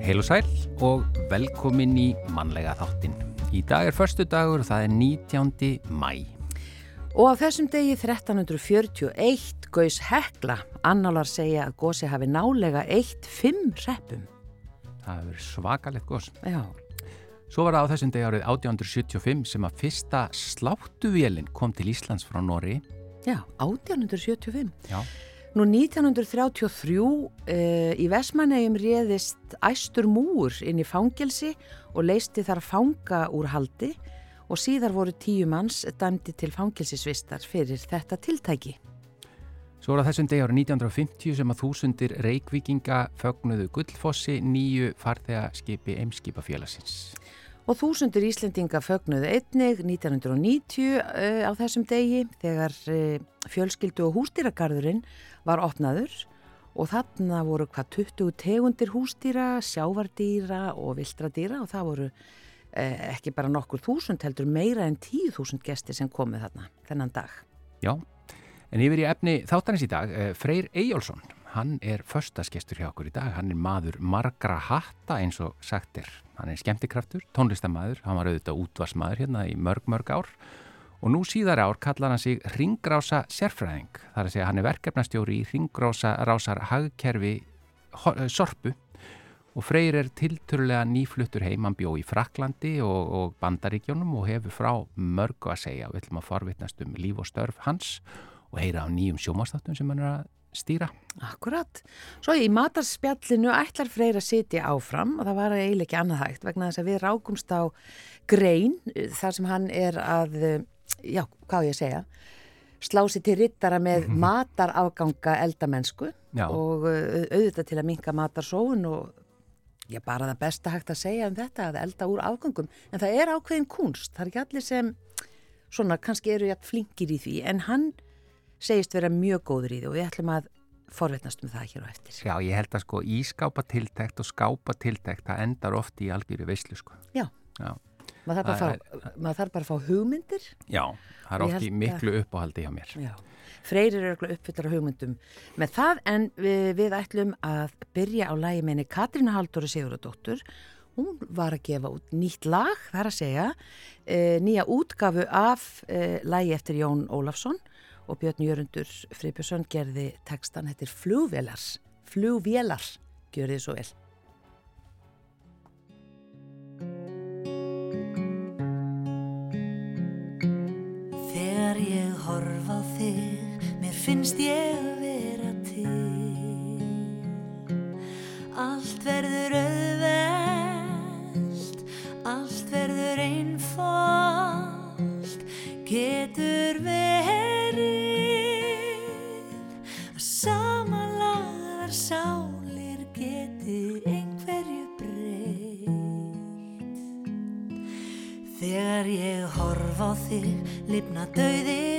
Heil og sæl og velkomin í mannlega þáttin. Í dag er förstu dagur og það er 19. mæ. Og á þessum degi 1341 gaus hekla. Annálar segja að gósi hafi nálega eitt fimm reppum. Það er svakalegt gós. Já. Svo var það á þessum degi árið 1875 sem að fyrsta sláttuvélinn kom til Íslands frá Nóri. Já, 1875. Já. Nú 1933 uh, í Vesmanegum réðist æstur múur inn í fangelsi og leisti þar fanga úr haldi og síðar voru tíu manns dæmdi til fangelsisvistar fyrir þetta tiltæki. Svo það þessum degi árið 1950 sem að þúsundir reikvikinga fögnuðu Guldfossi nýju farþegaskipi Eimskipafélagsins. Og þúsundir Íslendinga fögnuðu einnig 1990 uh, á þessum degi þegar uh, fjölskyldu og hústýragarðurinn var opnaður. Og þarna voru hvað 20 tegundir hústýra, sjávardýra og vildradýra og það voru uh, ekki bara nokkur þúsund heldur meira en 10.000 gestir sem komið þarna þennan dag. Já, en yfir í efni þáttanins í dag, Freyr Eyjólfsson, hann er förstaskestur hjá okkur í dag, hann er maður margra hatta eins og sagt er. Hann er skemmtikraftur, tónlistamæður, hann var auðvitað útvarsmaður hérna í mörg, mörg ár. Og nú síðar ár kallar hann sig Ringrása sérfræðing. Það er að segja hann er verkefnastjóri í Ringrása rásar hagkerfi Sorpu. Og Freyr er tilturlega nýfluttur heim, hann bjó í Fraklandi og, og Bandaríkjónum og hefur frá mörgu að segja. Við ætlum að forvitnast um líf og störf hans og heyra á nýjum sjómanstáttum sem hann er að stýra. Akkurat. Svo í matarspjallinu ætlar Freyr að sitja áfram og það var eiginlega ekki annað hægt vegna þess að við rákumst á grein þar sem hann er að, já, hvað ég segja, slási til rittara með mm -hmm. matarafganga eldamennsku já. og auðvitað til að minka matarsóun og já, bara það besta hægt að segja um þetta að elda úr afgangum. En það er ákveðin kunst, það er ekki allir sem svona kannski eru jægt flinkir í því en hann segist vera mjög góður í því og við ætlum að forvetnast um það hér á eftir. Já, ég held að sko ískápa tiltækt og skápa tiltækt það endar oft í algjöru veislu sko. Já, Já. Maður, þarf fá, maður þarf bara að fá hugmyndir. Já, það er oft í miklu uppáhaldi hjá mér. Já, freyrir eru uppfyllar á hugmyndum með það en við, við ætlum að byrja á lægi meini Katrína Halldóri Sigurðardóttur hún var að gefa út nýtt lag, það er að segja, e, nýja útgafu af e, lægi eftir Jón Ólafsson og Björn Jörgundur Fribjörnsson gerði textan, þetta er flugvélar, flugvélar, gjör þið svo vel. Þegar ég horfa á þig, mér finnst ég vera til. Allt verður auðvelt, ég horfa á þig, lifna dauðir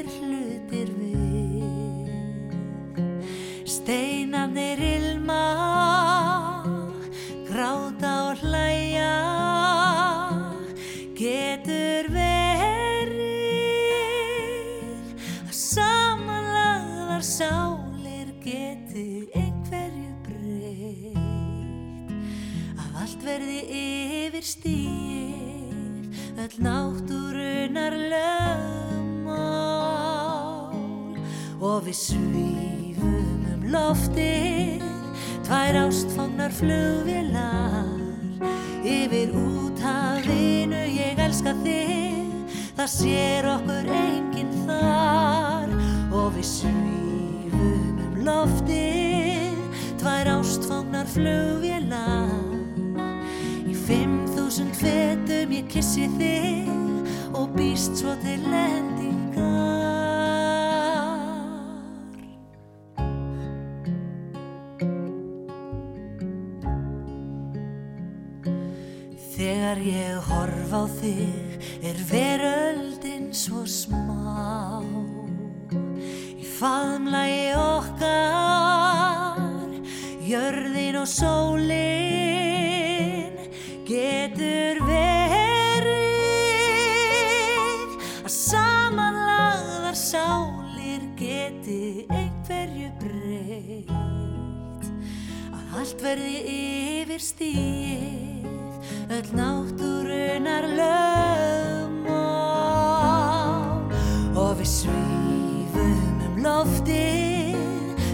náttúrunar lögmál. Og við svífum um loftið, tvær ástfangnar flugvélar. Yfir úthafinu ég elska þig, það sér okkur enginn þar. Og við svífum um loftið, tvær ástfangnar flugvélar fetum ég kissi þig og býst svo til lendingar Þegar ég horf á þig er veröldin svo smá. Í faðmlagi okkar, jörðin og sólin allt verði yfir stíð, öll náttúrunar lögmál. Og við svífum um loftið,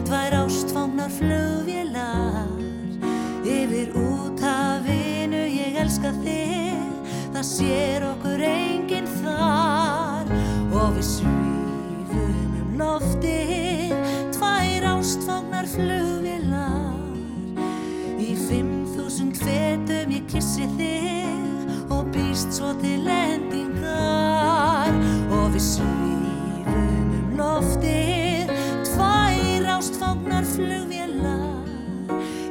tvær ástfangnar flugvélar, yfir úthafinu. Ég elska þig, það sér okkur enginn þar. Og við svífum um loftið, tvær ástfangnar flugvélar, fetum ég kissi þig og býst svo til endingar. Og við svífum um loftið, tvær ástfangnar flugvélar,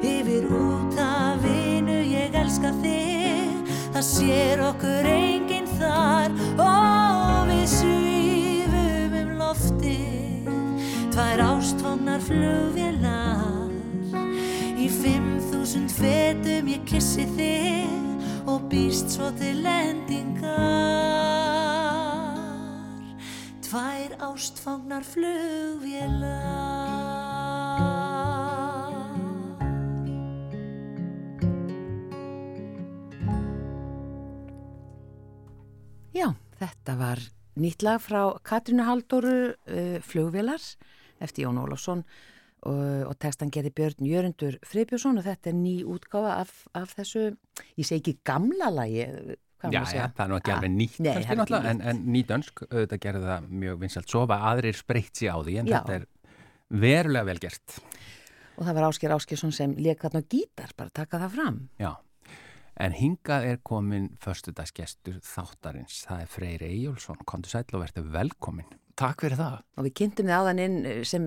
yfir útafinu ég elska þig, það sér okkur enginn þar. Og við svífum um loftið, tvær ástfangnar flugvélar, þúsund fetum ég kissi þig og býst svo til endingar, tvær ástfangnar flugvélar. Já, þetta var nýtt lag frá Katrínu Halldóru uh, flugvélar eftir Jón Ólafsson og, og textan gerði Björn Jörundur Freybjörnsson og þetta er ný útgáfa af, af þessu, ég segi ekki gamla lagi, hvað Já, segja? það er nú ekki Ah, alveg nýtt nei, kannski ekki náttúrulega, en, nýtt. en nýdönsk, auðvitað gerði það mjög vinsalt svo var aðrir spreytt sér á því en Já. þetta er verulega vel gert Og það var Ásker Áskersson sem leik þarna á gítar, bara taka það fram. Já, en hingað er komin förstudagsgestur þáttarins það er Freyr Eyjólfsson, kontur sæll og verður velkomin Takk fyrir það. Og við kynntum þið áðan inn eh, sem,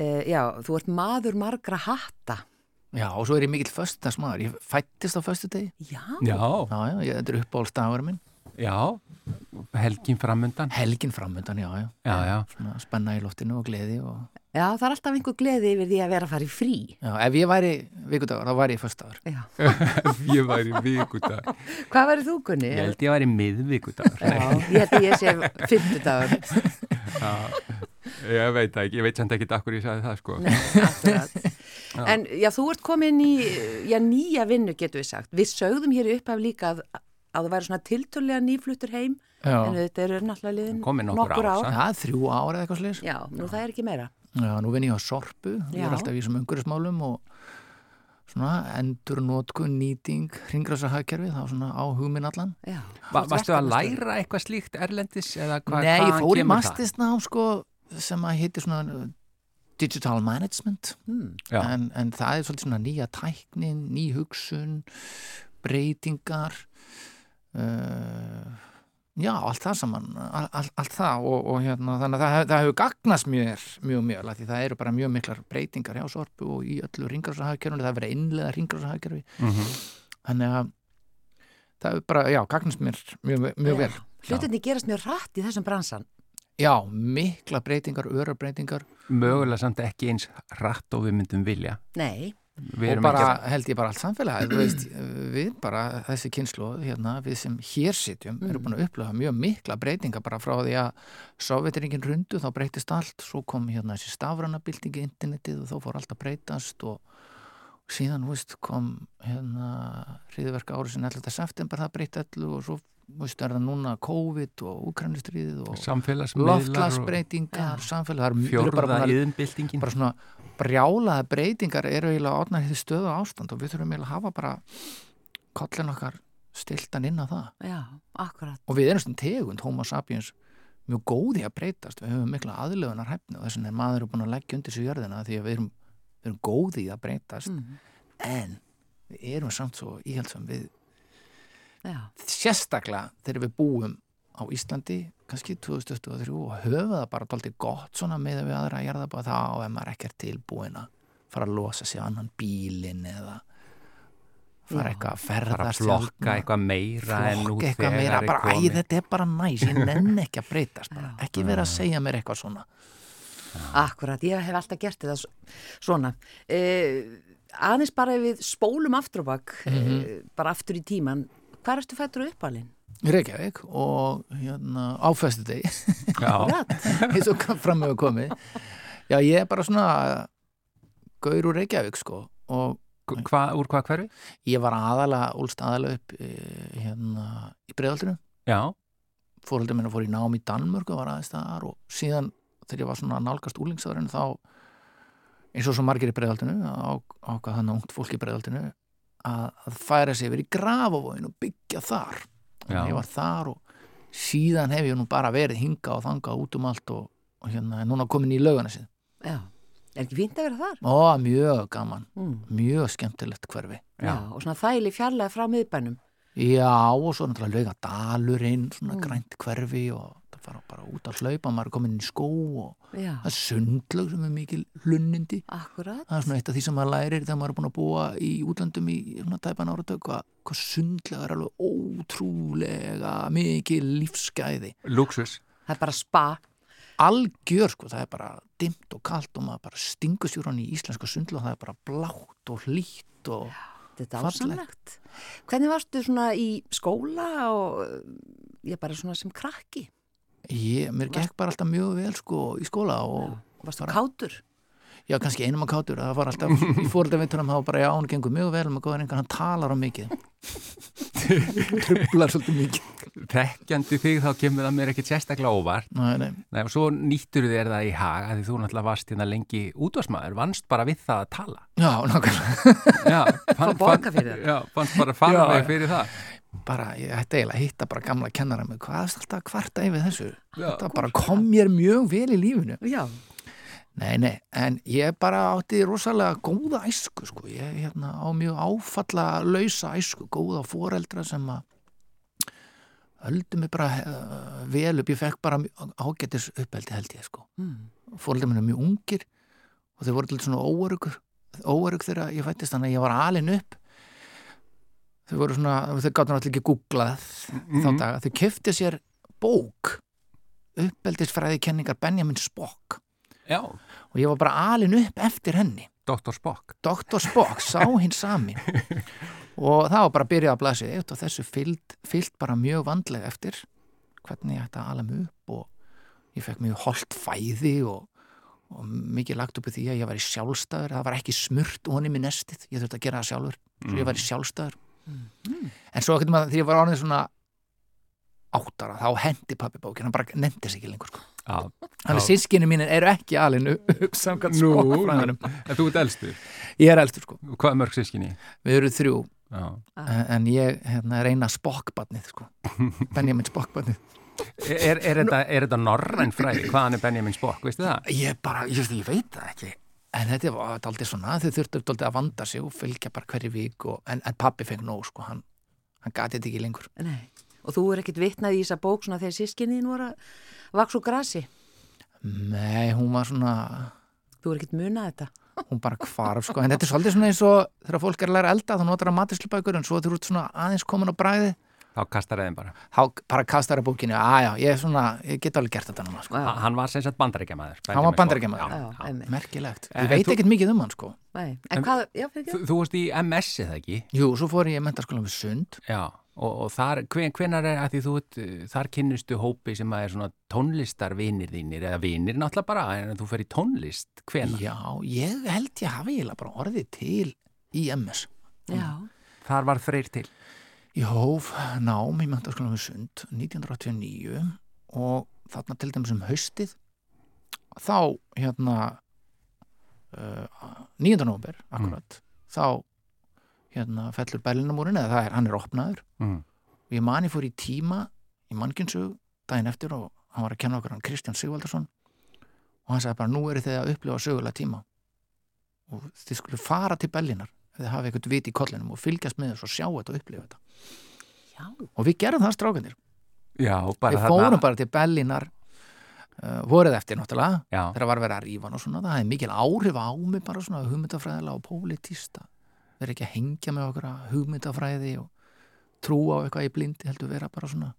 uh, já, þú ert maður margra hatta. Já, og svo er ég mikill föstudagsmaður. Ég fættist á föstudegi. Já, Já, Já, já, ég, þetta er uppáhaldsdagur minn. já, helgin framundan Helgin framöndan, já, já. Já, já, Svona spenna í loftinu og gleði og... já, það er alltaf einhver gleði yfir því að vera að fara í frí. Já, ef ég væri vikudagur, þá væri ég föstudagur. Já. ég væri vikudag Hvað verður þú, Gunni? Ég held ég væri miðvikudagur Já, ég held að ég sé fymtudagur. Ég veit það ekki, ég veit samt ekki akkur ég sagði það sko Nei. En já, þú ert komin í já, nýja vinnu, getur við sagt. Við sögðum hér upp af líka að, að þú væri svona tiltölulega nýfluttur heim, Já, en þetta eru náttúrulega liðin Komin nokkur ár, já þrjú ára eða eitthvað slis. Já, nú það er ekki meira. Já, nú vinn ég á Sorpu. Ég er alltaf í þessum umhverfismálum og svona endur nótkun, nýting, hringrasa hagkerfi, þá svona á hugminn allan. Já. Va Varstu að læra eitthvað slíkt erlendis eða hvað Nei, ég hvaðan fór í kemur það? mastisnám sko sem að heitir svona uh, Digital Management Hmm. Já. en, en það er svolítið svona nýja tæknin, ný hugsun, breytingar, uh, já, allt það saman, all, all, allt það og, og hérna, þannig að það, það hefur gagnast mjög, mjög mjög, af því það eru bara mjög miklar breytingar hjá sorpu og í öllu ringrásahagkerfinu, það er verið að innlega ringrásahagkerfi, Mhm. þannig að það hefur bara, já, gagnast mér mjög, mjög vel. Hlutinni gerast mjög rætt í þessum bransan. Já, mikla breytingar, öra breytingar Mögulega samt ekki eins rætt og við myndum vilja Nei, og bara ekki held ég bara allt samfélagi veist, við bara þessi kynslu hérna, við sem hér sitjum erum búin að upplöfa mjög mikla breytinga bara frá því að sovjetiringin rundu þá breytist allt, svo kom hérna þessi stafranabildingi internetið og þá fór allt að breytast og síðan veist, kom hérna hriðverka árið sinni 11. september það breytti allu og svo veist, er það núna COVID og Ukraínustriðið og loftlagsbreytingar, samfélag það eru- bara bara svona brjálaða breytingar eru eiginlega átnar því stöðu ástand og við þurfum eiginlega að hafa bara kollin okkar stiltan inn á það. Já, akkurat. og við erum svona tegund, homo sapiens mjög góði að breytast, við höfum mikla aðlöfunar hæfni og þess vegna er maður búin að leggja undir sig jörðina því að við erum, við erum góði að breytast. Mm. en við erum samt svo íhaldsam við Já, sérstaklega þegar við búum á Íslandi, kannski 2023 og höfum það bara dálítið gott svona með við aðra að bara það og ef maður ekki er tilbúin að fara að losa sig annan bílinn eða fara eitthvað að bara ferðast flokka hérna, eitthvað meira flokka eitthvað meira, er bara æ, komið. þetta er bara næs, ég nenn ekki að breytast bara, ekki vera að segja mér eitthvað svona akkurat. Ég hef alltaf gert þetta svona. Uh, aðeins bara ef við spólum aftur og bak, uh, bara aftur í tíman. Hvað ertu fættur upp alveg? í Reykjavík og hérna áfæstu degi Já, eins og fram hefur komið. Já ég er bara svona gaur úr Reykjavík sko og Hva- úr hvað hverfi? Ég var aðalega, úlst aðalega upp e, hérna í breiðaldinu Já, fóröldur minna fór í nám í Danmörku og var aðeins þar og síðan þegar ég var svona nálgast úlingsadurinn þá eins og svo margir í breiðaldinu á, ákvað þannig ungt fólk í breiðaldinu að, að færa sig yfir í grafavóin og byggja þar Já. að ég var þar og síðan hef ég nú bara verið hinga og þanga út um allt og, og hérna er núna komin í laugana síð Já. Er ekki fínt að vera þar? Ó, mjög gaman, Mm. mjög skemmtilegt hverfi Já. Og svona þæli fjarlæði frá miðbænum. Já, og svo náttúrulega lauga dalurinn, svona Mm. grænt hverfi og fara bara út að hlaupa, maður er komin inn í skó og Já. það er sundlaug sem er mikil hlunnindi. Akkurat. Það er svona eitt af því sem maður lærir þegar maður er búin að búa í útlandum í svona tæpan áratök, hvað, hvað sundlaug er alveg ótrúlega mikil lífsgæði. luxus. Það er bara spa. Algjör, sko, það er bara dimmt og kalt og maður bara stingur sér hann í íslenska sundlaug og það er bara blátt og hlýtt og... Þetta er ásamlegt. Hvernig varstu svona í skóla og ég bara svona sem krakki? Ég, mér gekk bara alltaf mjög vel, sko, í skóla og... Varstu Bara- kátur? Já, kannski einum að kátur, það var alltaf í fóröldavintunum, það var bara, já, hann gengur mjög vel með góðan einhvern, hann talar á mikið trublar svolítið mikið Þekkjandi þig þá kemur það mér ekkit sérstaklega óvart. Nei, nei, Nei, og svo nýttur þér það í hag að því þú náttúrulega varst hérna lengi útvarsmaður, vannst bara við það að tala. já, nákvæmlega Já. Já, fannst bara fara Já, mig já. fyrir það. Bara, ég ætti eiginlega að hitta bara gamla kennara með, hvað er alltaf að kvarta yfir þessu? Já, þetta bara kom mér mjög vel í lífinu. Já. nei, nei, en ég bara átti rosalega góða æsku, sko. Ég hérna, á mjög áfalla lausa æsku, góða foreldra sem að öldu mig bara uh, vel upp, ég fekk bara mjög ágætis uppeldi held ég, sko. Mm. fóröldar minn er mjög ungir og þau voru til svona óörugur óörug þegar ég fættist þannig að ég var alin upp þau voru svona, þau gáttu náttúrulega ekki googlað þá Mhm. daga, þau kefti sér bók uppeldisfræði kenningar Benjamin Spock Já, og ég var bara alin upp eftir henni Dr. Spock. Dr. Spock sá hinn sami og það var bara að byrja að blasi og þessu fyllt, bara mjög vandlega eftir hvernig ég ætti að ala mig upp og ég fekk mjög holt fæði og, og mikið lagt upp í því að ég var í sjálfstæður það var ekki smurt honum í nestið ég þurfti að gera það sjálfur, svo ég var í sjálfstæður en svo ekkert maður þegar ég var ánið svona áttara þá hendi pappi bókin, hann bara nefndi sig ekki lengur sko. Já, þannig að sískinni mínir eru ekki alinu samkvæmt skoðfræðinum en þú ert elstur. ég er elstur sko, Og Hvað er mörg sískinni? við erum þrjú Já. en ég hérna, eina spokkbarnið sko. Benjamin spokkbarnið Er, er, þetta, er þetta norræn fræði? Hvaðan er Benjamin Spock, veistu það? ég bara, ég, ég veit það ekki en þetta var aldrei svona þau þurftu aldrei að vanda sig og fylgja bara hverju vík og, en, en pappi fengi nóg sko, hann, hann gati þetta ekki lengur Nei. Og þú er ekkit vitnað í þessa bók svona þegar sískinniðin voru að vaks úr grasi. nei, hún var svona Þú er ekkit munað þetta. hún bara hvarf sko, en þetta er svolítið svona eins og þegar fólk er að læra elda, þá notar að matislubækur en svo þú ert svona aðeins komin á bræði Þá kastar þeim bara. þá bara kastar að bókinu, að já, ég er svona ég get alveg gert þetta núna, sko. Ha- Hann var sem sagt bandaríkjamaður. Hann var bandaríkjamaður. Merkilegt, En- ég veit ekkert mikið um hann sko Nei. En, En- hvað, já, fyrir Þú, þú varst í MS eða ekki? jú, svo fór ég í mentaskóla við Sund Já, og, og þar, hven, hvenar er að því þú, uh, þar kynnustu hópi sem að er svona tónlistarvinir þínir, eða vinir náttúrulega bara, en þú fer í tónlist, hvenar? Já, ég held ég hafi eiginlega bara orðið til í MS. Já. Þar var freyr til. Ég hóf nám í mentaskóla við Sund 1989 og þarna til dæmis um haustið þá hérna uh, 9. november akkurat, þá hérna fellur Berlinamúrin eða það er, hann er opnaður Mm. og ég mani fór í tíma í mannkynsug daginn eftir og hann var að kenna okkur hann Kristján Sigvaldarsson og hann sagði bara nú eru þið að upplifa sögulega tíma og þið skulle fara til Berlinar ef þið hafi eitthvað vit í kollinum og fylgjast með þessu og sjá þetta og upplifa þetta. Já. og við gerum það strákanir Já, bara við fórum bara til Berlinar uh, voruð eftir náttúrulega Já, þegar var verið að rífa hann og svona það hefði mikil áhrif á mig bara svona hugmyndafræðilega og pólitísta. Verið ekki að hengja með okkur að hugmyndafræði og trúa á eitthvað í blindi heldur vera bara svona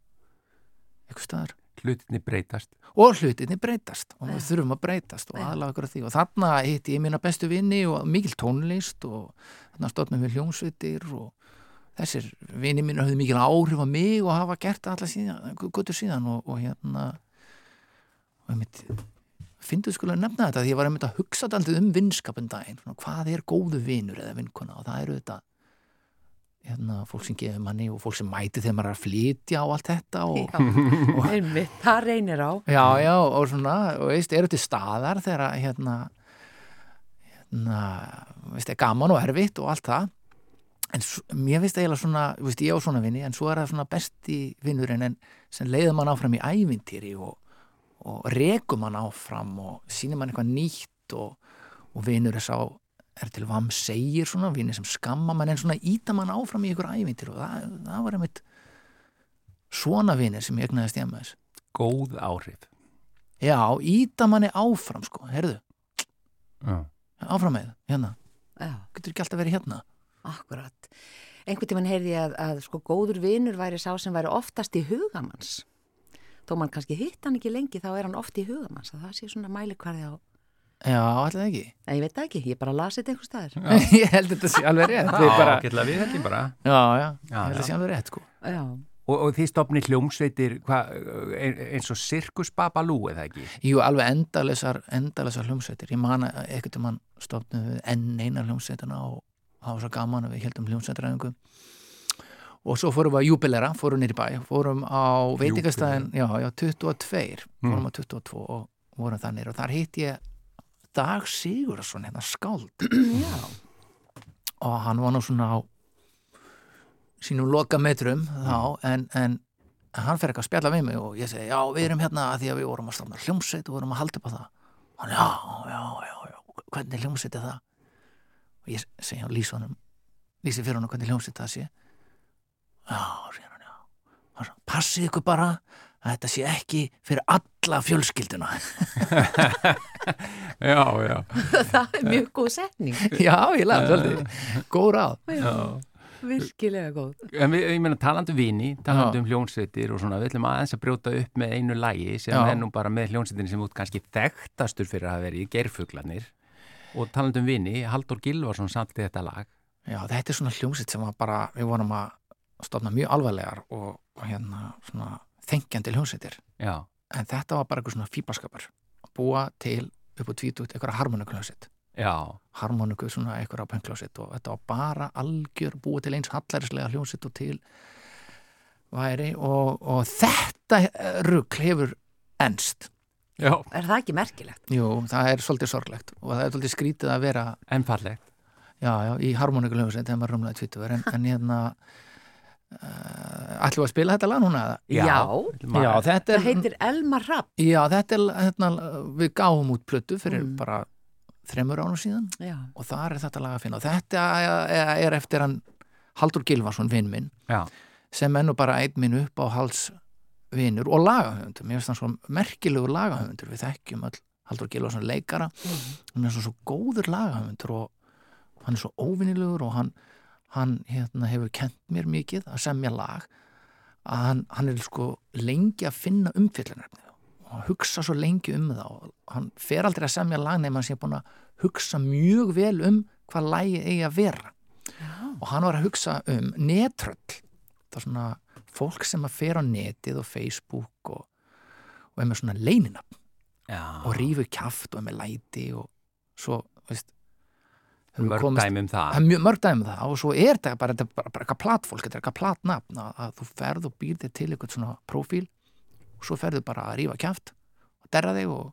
eitthvað staðar hlutinni breytast. og hlutinni breytast og við þurfum að breytast og aðlaga okkur að því. Og þarna hitti ég mína bestu vinni og mikil tónlist og þarna stofnum við hljómsveitir og þessir vinni mín höfðu mikil áhrif á mig og hafa gert alla síðan, guttur síðan og, og hérna og ég mitt finnst þú skulle nefna þetta því ég var einmitt að hugsa aldrei um vinskapin daginn svona, hvað er góðu vinur eða vinkona? Og það eru þetta hérna, fólk sem gefur manni og fólk sem mæti þegar maður er að flytja og allt þetta og, Já, einmitt, það reynir á. já, já, og svona og veist, eru til staðar þegar hérna hérna, veist, er gaman og erfitt og allt það en mér finnst eiginlega svona, veist, ég á svona vinni en svo er það svona besti vinnurinn en sem leiður mann áfram í ævintýri og, og rekum mann áfram og sýnir mann eitthvað nýtt og, og vinnur er sá er til vam segir svona, vinnir sem skamma mann en svona íta mann áfram í ykkur ævintýri og það, það var einmitt svona vinnir sem ég egnaðist hjá þess Góð áhrif. Já, íta manni áfram sko, heyrðu, Já. áfram með, hérna, Já, getur ekki alltaf verið hérna. akkurat. Einhvern tímann heyrði ég að, að sko góður vinur væri sá sem væri oftast í hugamanns. Þó mann kannski hitt hann ekki lengi, þá er hann oft í hugamanns. að Það sé svona mælikvarði á... Já, alltaf ekki. Nei, ég veit það ekki, ég bara lasi þetta einhver staðar. ég held þetta sé alveg rétt. Við Já, bara, geta við held ég bara. já, já, Já, ég held þetta sé alveg rétt, sko. Já, Og, og þið stopni hljómsveitir hva, ein- eins og Sirkus Babalú eða ekki? Jú, alveg endalesar, endalesar hljómsveitir. Ég man að ekkert um hann stofnum við enn eina hljómsveitina og það var svo gaman að við heldum hljómsveitræðingu. Og svo fórum við að júbilera, fórum nýri bæ, fórum á veitingastæðin, já, já, 22, fórum á 22 og vorum þannig og þar hitt ég Dag Sigurðarsson, hérna skáld. og hann var nú svona á sínum loka metrum þá en, en hann fer eitthvað að spjalla við mig og ég segi já við erum hérna að því að við vorum að stofna hljómsveit og vorum að halda upp á það. Hann já, já, já, já, hvernig hljómsveit er það? Og ég segi hann lýs honum lýsi fyrir honum hvernig hljómsveit það sé. Já, segir hann já. Hann sagði, passið ykkur bara að þetta sé ekki fyrir alla fjölskylduna Já, já. það er mjög góð setning. já, ég lefði svolítið, góð ráð Já, virkilega góð. En við, ég meina talandi um vini, talandi Já. um hljónsveitir og svona, við ætlum aðeins að brjóta upp með einu lægi sem Já. er nú bara með hljónsveitin sem út kannski þekktastur fyrir að í gerfuglanir og talandi um vini, Haldur Gilvarsson samti þetta lag. Já, þetta er svona hljómsitt sem var bara, við vorum að stofna mjög alvarlegar og, og hérna svona þengjandi hljómsittir. Já, En þetta var bara eitthvað svona fýbaskapar. Að búa til upp á tvítugt eitthvað harmonikuljómsitt. já, Harmoniku svona eitthvað pöngljómsitt og þetta var bara algjör búa til eins hallærislega hljómsitt og til væri og, og þetta rugl hefur enst. já, Er það ekki merkilegt? Jú, það er svolítið sorglegt og það er svolítið skrítið að vera en fallegt. já, já, í rumlaði tvítugur en, en hérna ætlum við að spila þetta lag núna? Já. Já, þetta Það er, heitir Elmar Rapp. já, þetta er hérna, við gáum út plötu fyrir Mm. bara þremur ánum síðan. Já, og þar er þetta lag að finna. Og þetta er, er eftir hann Haldur Gilvarsson vinn minn Já, sem er nú bara einn minn upp á hals vinnur og lagahöfundur. Mér finnst hann svo merkilegur lagahöfundur. Við þekkjum öll Haldur Gilvarsson leikara. Og mér finnst hann svo góður lagahöfundur og hann er svo óvinnilegur og hann, hann hérna, hefur kent mér mikið að semja lag að hann, hann er sko lengi að finna umfyllunarefni og hann hugsa svo lengi um það og hann fer aldrei að semja lag nema hann sé búin að hugsa mjög vel um hvað lagi eigi að vera og hann var að hugsa um netröll það er svona fólk sem að fer á netið og Facebook og, og er með svona leininafn já. og rífur kjaft og er með læti og svo, veist Mörg komist- dæmi um það. mjög mörg dæmi um það. Og svo er þetta bara, þetta er bara, bara eitthvað platfólk, þetta er eitthvað platnafn að, að þú ferð og býr þig til eitthvað svona prófíl og svo ferðu bara að rífa kjaft og derra þig og,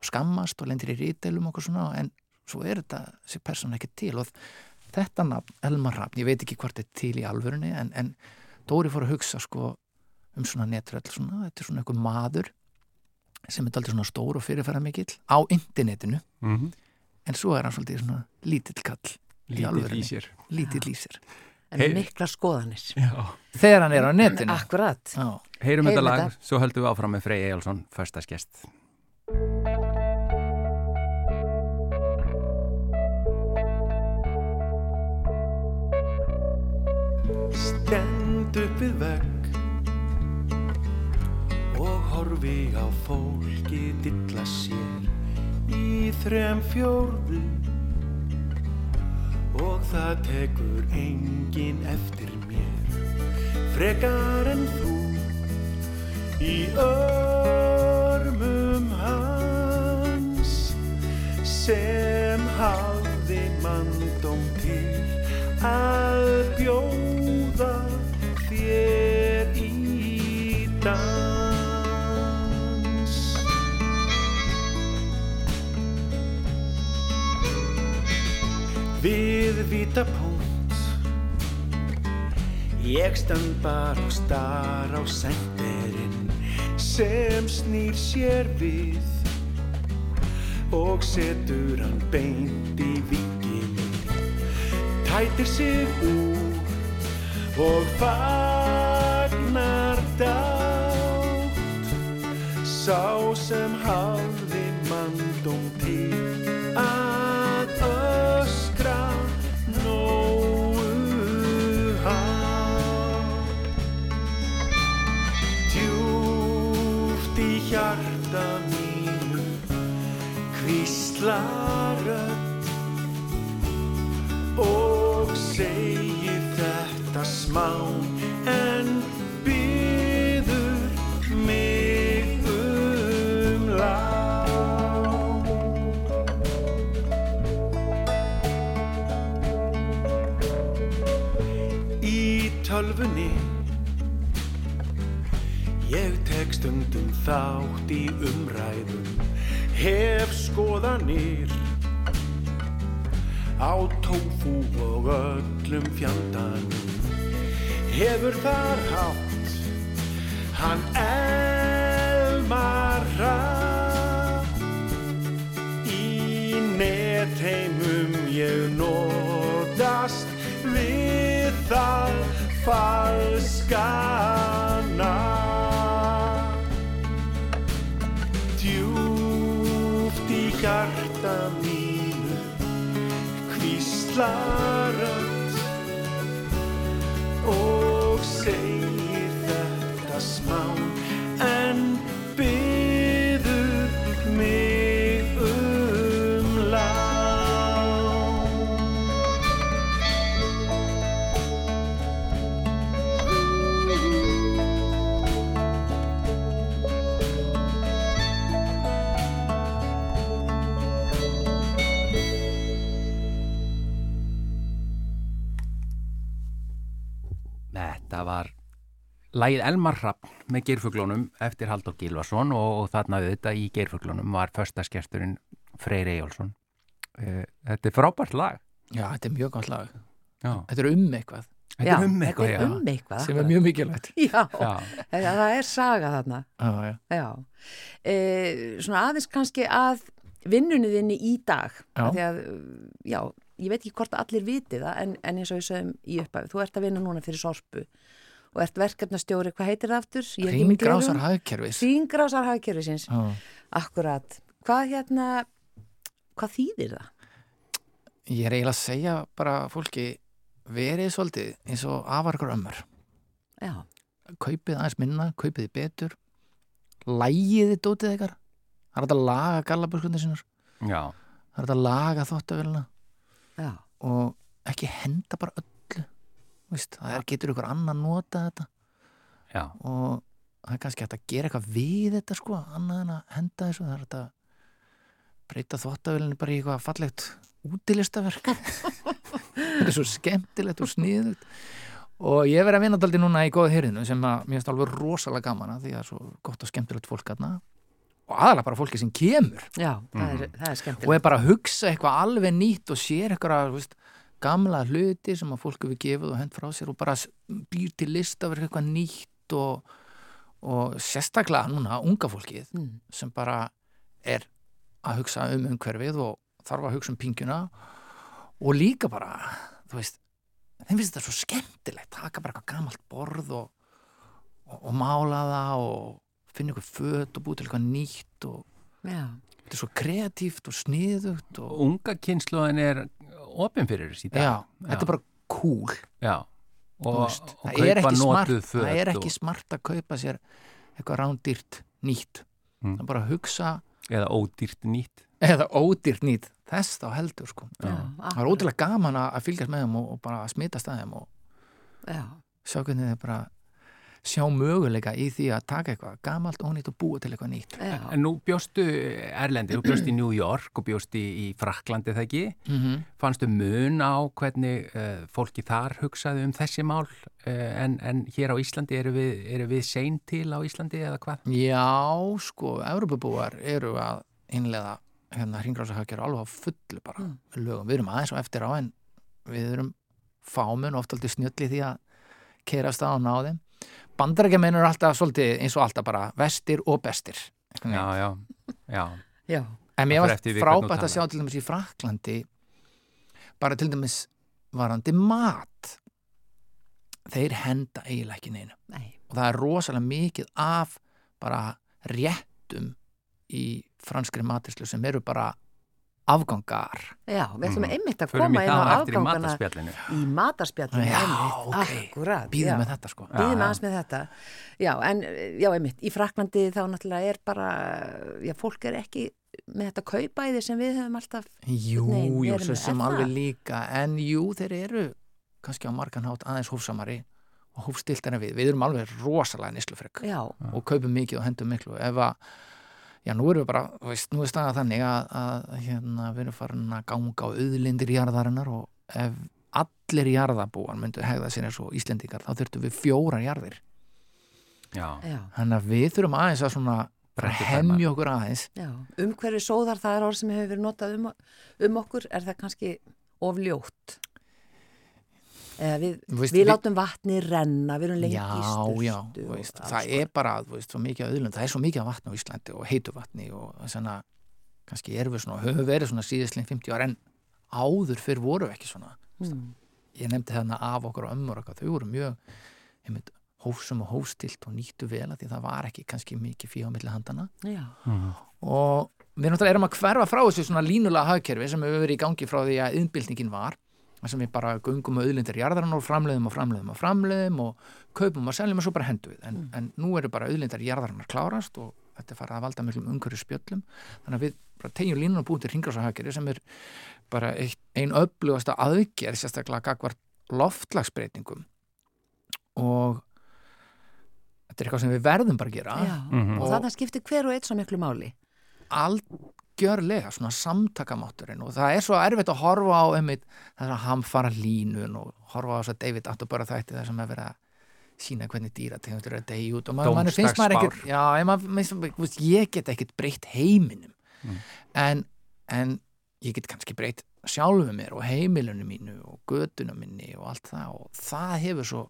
og skammast og lendir í rítelum og svona en svo er þetta þessi persóna ekki til. Og þetta nafn, Elmar Raffn, ég veit ekki hvort þetta er til í alvörunni en, en Dóri fór að hugsa sko um svona netröll svona, þetta er svona eitthvað maður sem er aldrei svona stór og fyrirfæra mikill á internetinu. Mm en svo er hann svolítið svona lítill kall alvörunni. í sér. lítill í sér en Hey. mikla skoðanir. Já. þegar hann er á netinu Akkurat. Já. Heyrum þetta lag, þetta. svo höldum við áfram með Frey Ejálsson, förstaskest. Stend upp við vegg og horfi á fólki dilla sér í þrem fjórðu og það tekur engin eftir mér frekar en þú í örmum hans sem hafði mandóm til að bjóða punkt. Ég stand bara og star á senderinn sem snýr sér við og setur hann beint í vikinin tætir sig úr og fagnar dátt. Sá sem hafði mandum til að hjarta mínu hvíslarödd og segir þetta smá stundum þátt í umræðum, hef skoðanir á tófu og öllum fjandanum. Hefur þar hátt, hann elmar rætt. Í netheimum ég nótast við það falskana. fly. Þetta var lægið Elmar Rapp með geirfuglunum eftir Haldur Gilvason og, og þarna auðvitað í geirfuglunum var föstaskersturinn Freyr Eyjólfsson. Eh, Þetta er frábært lag. Já, þetta er mjög gott lag. Já. Þetta er um eitthvað Þetta Já, er um eitthvað, þetta er um já. eitthvað. sem er mjög mikilvægt. Já, Já. það er saga þarna. Já, já. Já. E, svona aðeins kannski að vinnunni þinni í dag. Já. Af Því að, já, ég veit ekki hvort allir viti það, en, en eins og við sögum í upphafi, þú ert að vinna núna fyrir sorpu og ert verkefnastjóri, hvað heitir það aftur? Gleraugun. hagkerfis. Hringrásar hagkerfisins. Já. Akkurat. Hvað hérna, hvað þýðir það? Ég er eiginlega að segja bara fólki verið svolítið eins og afarkur ömmur. Já, Kaupið aðeins minna, kaupið betur, lægið þið dótið ykkar. Það er að laga gallaburskundir sinur, Já. það er að laga þóttavélina já, og ekki henda bara öllu. Veist, það er, getur ykkur annan nota þetta Já. og það er kannski hægt að gera eitthvað við þetta sko, annað en að henda þessu. Það er hægt að breyta þóttavélinni bara í eitthvað fallegt útilistaverk. þetta er svo skemmtilegt og sniðugt og ég verið að vinna daldi núna í góða hyrðinu sem að mér finnst alveg rosalega gaman að því að það er svo gott og skemmtilegt fólk aðna og aðalega bara fólki sem kemur já, það, er, það er og er bara að hugsa eitthvað alveg nýtt og sér eitthvað veist, gamla hluti sem að fólk hefur gefið og hend frá sér og bara býr til lista verið eitthvað nýtt og, og sérstaklega núna unga fólkið Mm. sem bara er að hugsa um umhverfið og þarf að hugsa um pingjuna og líka bara, þú veist þeim finnst þetta svo skemmtilegt taka bara eitthvað gamalt borð og, og, og mála það og finna eitthvað föt og búið til eitthvað nýtt og Já, þetta er svo kreatíft og sniðugt og Unga kynsluðin er opinn fyrir þessi í dag. já, þetta er bara cool Já. Og, veist. og er kaupa ekki smart notuð föt. það er ekki smart að kaupa sér eitthvað rándýrt nýtt Mm. það er bara að hugsa eða ódýrt nýtt. eða ódýrt nýtt þess þá heldur sko já, það er ótrúlega gaman að fylgjast með þeim og, og bara að smita staðum og Já, sjá hvernig þeir bara sjá möguleika í því að taka eitthvað gamalt og nýtt og búa til eitthvað nýtt Já, En nú bjóstu Erlendi, þú bjóst í New York og bjóst í, í Fraklandi það ekki mm -hmm. fannstu mun á hvernig uh, fólki þar hugsaði um þessi mál uh, en, en hér á Íslandi eru við, eru við sein til á Íslandi eða hvað? Já, sko, Evropabúar eru að innlega hérna hringrásahaggjur alveg á fullu bara Mm. lögum, við erum aðeins og eftir á en við erum fámun og oft aldrei snjölli því að kerast á og bandarækjamenn eru alltaf svolítið eins og alltaf bara vestir og bestir. Já, já, já. já, En mér var frábært að sjá til dæmis í Fraklandi bara til dæmis varandi mat. Þeir henda eiginlega ekki neinu. Nei, og það er rosalega mikið af bara réttum í franskri matislu sem eru bara afgangar. Já, við ætlum Mhm. einmitt að koma inn á afgangana í matarspjallinu Já, einmitt, ok. akkurat býðum já. með þetta sko. Býðum aðeins með þetta. Já, en já, einmitt, í Fraklandi þá náttúrulega er bara, já, fólk er ekki með þetta kaupæði sem við höfum alltaf, Jú, Nei, við jú, sem er alveg líka. En jú, þeir eru kannski á margan hátt aðeins hófsamari og hófstilt en við, við erum alveg rosalega nislufrek já, og kaupum mikið og hendum miklu. Ef að, já nú erum við bara þú veist, nú er staðað þannig að, að hérna, við erum farin að ganga á auðlindir jarðarinnar og ef allir jarðabúar myndu hegða sér eins og Íslendingar þá þurftum við fjórar jarðir. Já, þannig að við þurfum aðeins að svona hemja okkur aðeins. Já. Umhverfi sóðar, það er orð sem hefur verið notað um, um okkur, er það kannski ofljótt? Eða við, veist, við, við- látum vatni renna, við erum lengi Já, í alls það er bara veist, svo mikið af auðlund, það er svo mikið af vatni á Íslandi og heitu vatni og svona kannski erum við svona, höfum verið svona síðastlega 50 ára en áður fyrr voru við ekki svona. Mm. ég nefndi þarna af okkur og ömmur okkar, þau voru mjög einmitt, hófsum og hófstilt og nýttu vel að því það var ekki kannski mikið milli handana Já, og við náttúrulega erum að hverfa frá þessu svona línulega hagkerfi sem hefur verið í gangi frá því að yðnbyltingin var sem við bara gungum með auðlindir jarðarann og framleiðum og framleiðum og framleiðum og kaupum og seljum og svo bara hendu við en, en nú eru bara auðlindir jarðarannar klárast og þetta er farið að valda miklum umhverju spjöllum þannig að við bara tegjum línuna búin til hringrásahagkerfi sem er bara eitt, ein öflugasta aðgerð sérstaklega gagvart loftlagsbreytingum og þetta er eitthvað sem við verðum bara að gera já. Mhm. og þannig skiptir hver og eitt svo miklu máli. Algjörlega svona samtakamátturinn og það er svo erfitt að horfa á einmitt þess að hamfara línun og horfa á þess að David Attenborough þætti það sem er verið að sína hvernig dýrategundur er að deyja út og maður, maður finnst maður ekkert já, en maður, maður, ég get ekkert breytt heiminum. Mm. en, en ég get kannski breytt sjálfu mér og heimilunum mínu og götunum minni og allt það og það hefur svo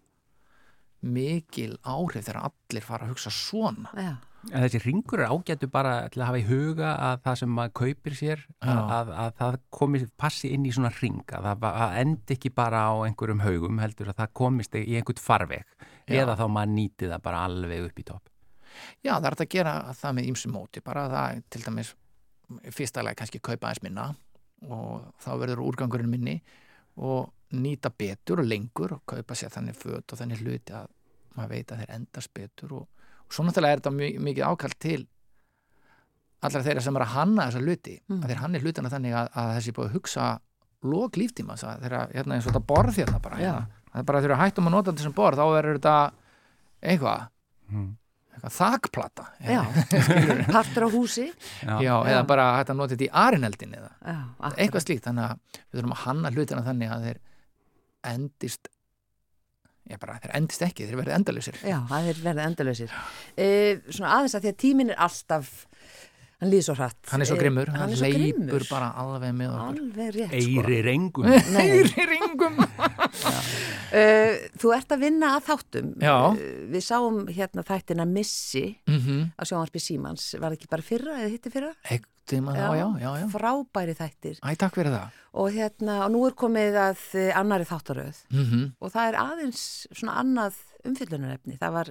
mikil áhrif þegar allir fara að hugsa svona. Já, En þessi ringur er ágættu bara til að hafa í huga að það sem maður kaupir sér að, að, að það komi, passi inn í svona ring að það að endi ekki bara á einhverjum haugum heldur að það komist í einhvern farveg Já. eða þá maður nýti það bara alveg upp í topp. Já, það er að gera það með ýmsum móti, bara það til dæmis fyrstalega kannski kaupa aðeins minna og þá verður úrgangurinn minni og nýta betur og lengur og kaupa sér þannig föt og þannig hluti að maður veit að þeir endast betur og svo náttúrulega er þetta mjög, mikið ákall til allra þeirra sem er að hanna þessa hluti, Mm. að þeir hanni hlutina þannig að, að þessi búið að hugsa lók líftíma, þeirra hérna eins og þetta borð hérna bara, Já. hérna. það er bara þegar hættum að nota þetta sem borð, þá verður þetta eitthvað, Mm. eitthvað þakplata já. partur á húsi. Já. Já, eða bara hægt að nota þetta í arineldin eða Já, akkurat. eitthvað slíkt, þannig að við þurfum að hanna hlutina þannig að þeir endist ég bara, þeir endist ekki, þeir verði endalausir Já, það er verið endalausir. E, svona aðeins að því að tíminn er alltaf, hann líður svo hratt. hann er svo Eh, grimmur, hann hann er svo leipur grimmur. bara alveg með Alveg rétt, Eyri rengum. sko. Nei, Eyri ringum uh, þú ert að vinna að þáttum. Já. Eh, við sáum hérna þættina Missi mm á sjónvarpi Símans. Var það ekki bara fyrra eða hitti fyrra? Tíma, já, já, já, já. Frábæri þættir. Æ, takk fyrir það Og hérna, og nú er komið að eh, annari þáttaröð. mm Og það er aðeins svona annað umfyllunarefni. Það var,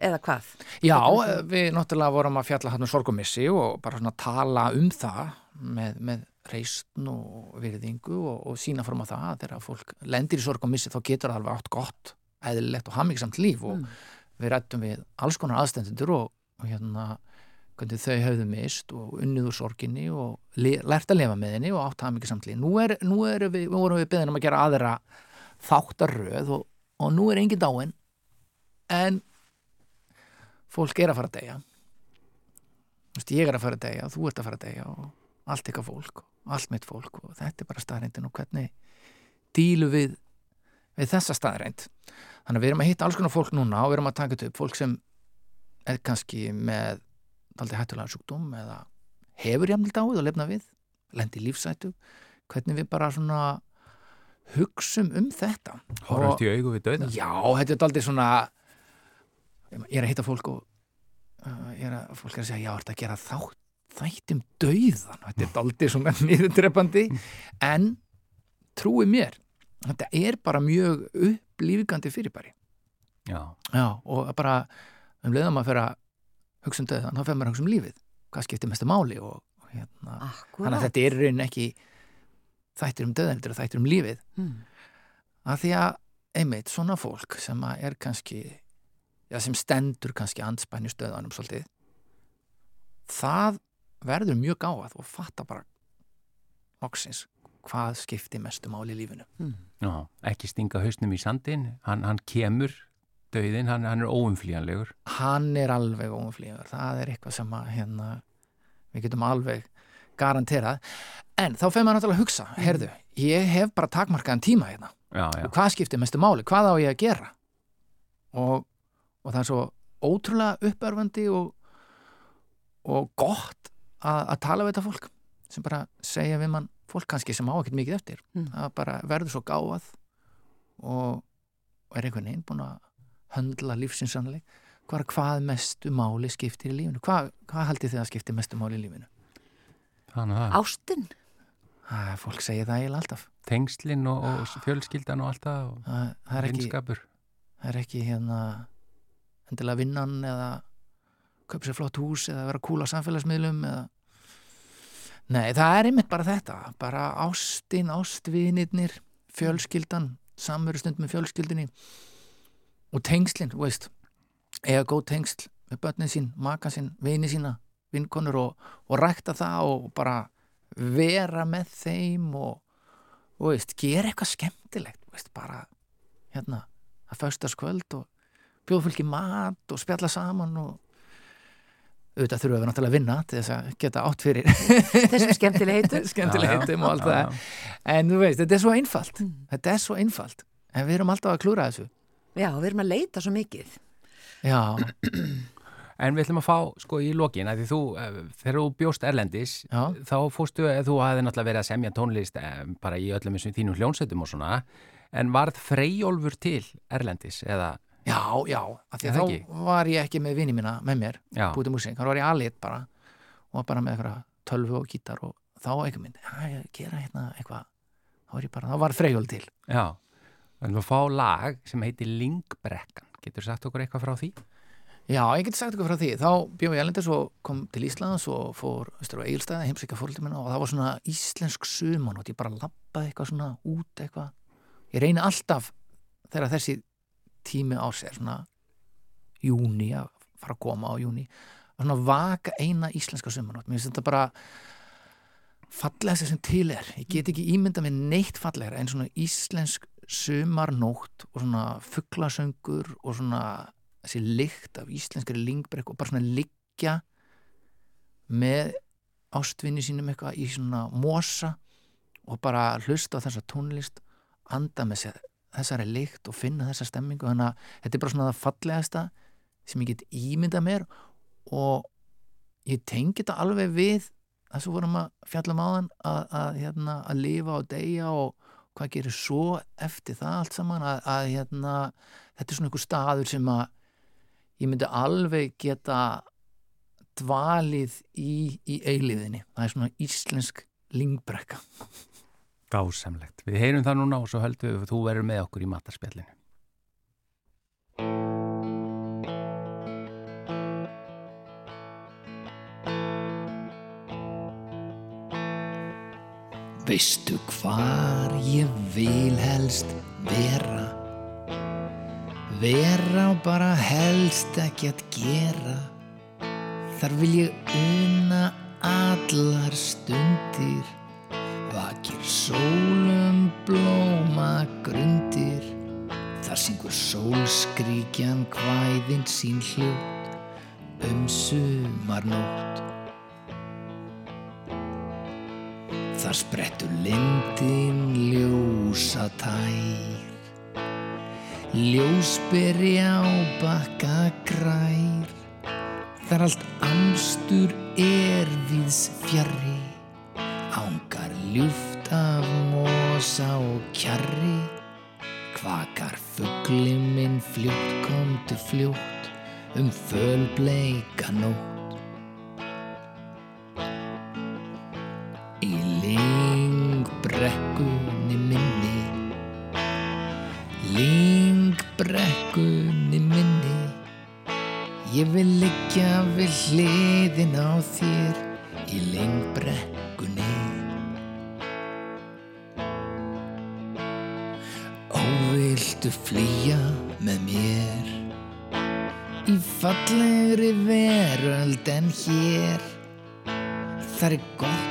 eða hvað? Já, eh, við náttúrulega vorum að fjalla hann um sorgumissi og bara svona tala um það með, með reysn og virðingu og, og sína fram á það að þegar fólk lendir í sorgumissi þá getur það alveg átt gott, eðlilegt og hammingsamt líf og Mm. við rættum við alls konar aðstendendur og, og hérna hvernig þau höfðu mist og unnið úr sorginni og le- lært að lifa með henni og átt hammingsamt líf. Nú, er, nú er við, við vorum við beðin um að gera aðra þáttaröð og, og nú er engin dáin en fólk er að fara að veist, ég er að fara að deyja þú ert að fara að deyja og allt ykkar fólk allt mitt fólk og þetta er bara staðreindin og hvernig dílu við við þessa staðreind þannig að við erum að hitta alls konar fólk núna og við erum að taka upp fólk sem er kannski með aldrei hættulega sjúkdóm eða hefur jafnvel dáið og lefna við lendi lífsætu hvernig við bara svona hugsum um þetta Horfumst í augu við döða. Já, þetta er aldrei svona ég er að hitta fólk og uh, ég er að, fólk er að segja, já, þetta að gera þátt þættum dauðan þetta er aldrei svona niðurdrepandi en trúi mér þetta er bara mjög upplýfingandi fyrirbæri. Já, já, og bara um leiðum að fyrir að hugsa um döðan, þá fyrir maður að hugsa um lífið hvað skiptir mestu máli og, og hérna, þannig að þetta er í raunin ekki þættir um döðan, þetta er þættir um lífið Mm. að því að einmitt svona fólk sem er kannski já, sem stendur kannski andspæni stöðanum svolítið það verður mjög gáað og fatta bara loksins hvað skiptir mestu máli í lífinu Mm. já, ekki stinga hausnum í sandin, hann, hann kemur döðin, hann, hann er óumflýjanlegur. hann er alveg óumflýður það er eitthvað sem að hérna, við getum alveg garanterað. En þá fegur maður náttúrulega að hugsa herðu, ég hef bara takmarkaðan tíma hérna. Já, já, og hvað skiptir mestu máli, hvað á ég að gera? Og, og það er svo ótrúlega uppörfandi og, og gott að, að tala við þetta fólk sem bara segja við mann fólk kannski sem á ekkert mikið eftir. Mm. það bara verður svo gáað og, og er einhvern veginn búin að höndla lífsinsannleik hvað, hvað mestu máli skiptir í lífinu? Hvað, hvað haldið þið að skiptir mestu máli í lífinu? Þannig að það. Ástin. Æ, fólk segir það eiginlega alltaf. Tengslinn og, og fjölskyldan og allt það og það, það, er ekki, það er ekki hérna endilega vinnan eða kaupa sér flott hús eða vera kúla á samfélagsmiðlum eða Nei, það er einmitt bara þetta. Bara ástin, ástvinirnir fjölskyldan, samveru stund með fjölskyldinni og tengslin, þú veist eða góð tengsl með börnin sín, maka sín, vini sína vinkonur og, og rækta það og bara vera með þeim og, og veist, gera eitthvað skemmtilegt, veist, bara hérna, að föstaskvöld og bjóðfylgi mat og spjalla saman og auðvitað þurfum við náttúrulega að vinna til þess að geta átt fyrir Þessum skemmtilega heitum. skemmtileg heitum og allt það. en þú veist, þetta er svo einfalt. Þetta er svo einfalt, en við erum alltaf að klúra þessu Já, við erum að leita svo mikið. já, En við ætlum að fá, sko, í lokin, að því þú, eh, þegar þú bjóst Erlendis, Já. þá fórstu, eh, þú hafði náttúrulega verið að semja tónlist eh, bara í öllum þessum þínum hljónsveitum og svona, en varð freyjólfur til Erlendis, eða, já, já af því að það þá ekki? var ég ekki með vini mína með mér, já, bútið músík. Þá var ég aðlit bara og var bara með eitthvað tölvu og gítar og þá eitthvað myndi, að ég gera hérna eitthvað. Þá var ég bara, þá var freyjól til. Já, við ætlum að fá lag sem heitir Lingbrekkan. Getur sagt okkur eitthvað frá því? Já, ég geti sagt ykkur frá því. Þá bjóð ég elendis og kom til Íslands og fór vestur á Egilstæði, heimsækja fórhaldið minna og það var svona íslensk suman og ég bara lappaði eitthvað svona út eitthvað. Ég reyni alltaf þegar þessi tími á sér, svona júni, að fara að koma á júni, að svona vaka eina íslenska suman. Mér finnst þetta bara fallegast sem til er. Ég get ekki ímynda með neitt fallegra en svona íslensk sumarnótt og svona fugglasöngur og svona þessi lykt af íslenskari lingbrekk og bara svona liggja með ástvinni sínum eitthvað í svona mosa og bara hlusta á þessa tónlist anda með sér þessari lykt og finna þessa stemmingu þannig að þetta er bara svona það fallegasta sem ég get ímynda mér og ég tengi þetta alveg við það sem vorum að fjalla um áðan að, að, hérna, að lifa og deyja og hvað gerir svo eftir það allt saman að, að hérna, þetta er svona einhver staður sem að ég myndi alveg geta dvalið í, í eiliðinni. Það er svona íslensk lingbrekka. Gásamlegt. Við heyrum það núna og svo höldum við að þú verður með okkur í matarspjallinu. Veistu hvar ég vil helst vera? Vera og bara helst ekki að gera. Þar vil ég una allar stundir. Vakir sólum blóma grundir. Þar syngur sólskríkjan hvæðin sín hljút um sumarnótt Þar sprettur lindin ljósa tær. Ljósberi á bakka grær. Þar allt amstur er viðs fjarri. Ángar ljúft af mosa og kjarri. Kvakar fuggli minn fljótt komdu fljótt. Um fölbleika nótt Lingbrekkunni minni. Ég vil liggja við hliðin á þér Í lingbrekkunni Óviltu flýja með mér Í fallegri veröld en hér? Þar er gott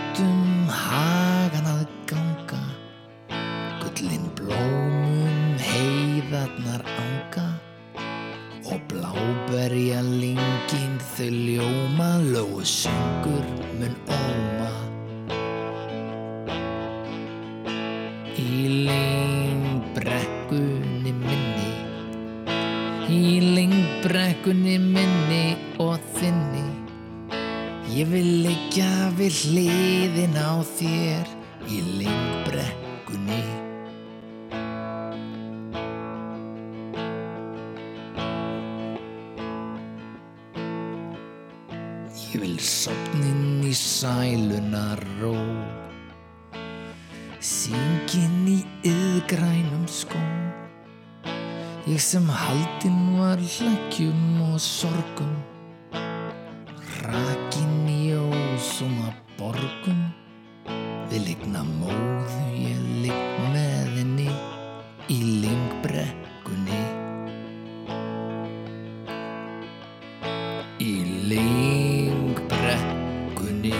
lengbrekkunni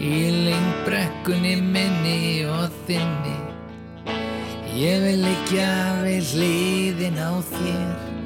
Í lengbrekkunni minni og þinni. Ég vil liggja við hliðin á þér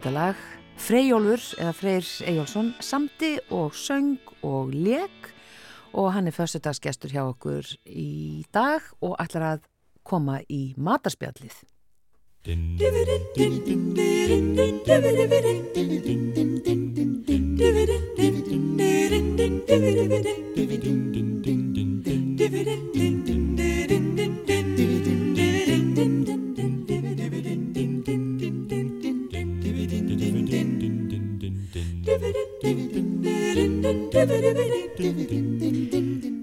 þetta lag. Freyjólfur eða Freyr Eyjólfsson samti og söng og leik og hann er föstudagsgestur hjá okkur í dag og ætlar að koma í matarspjallið.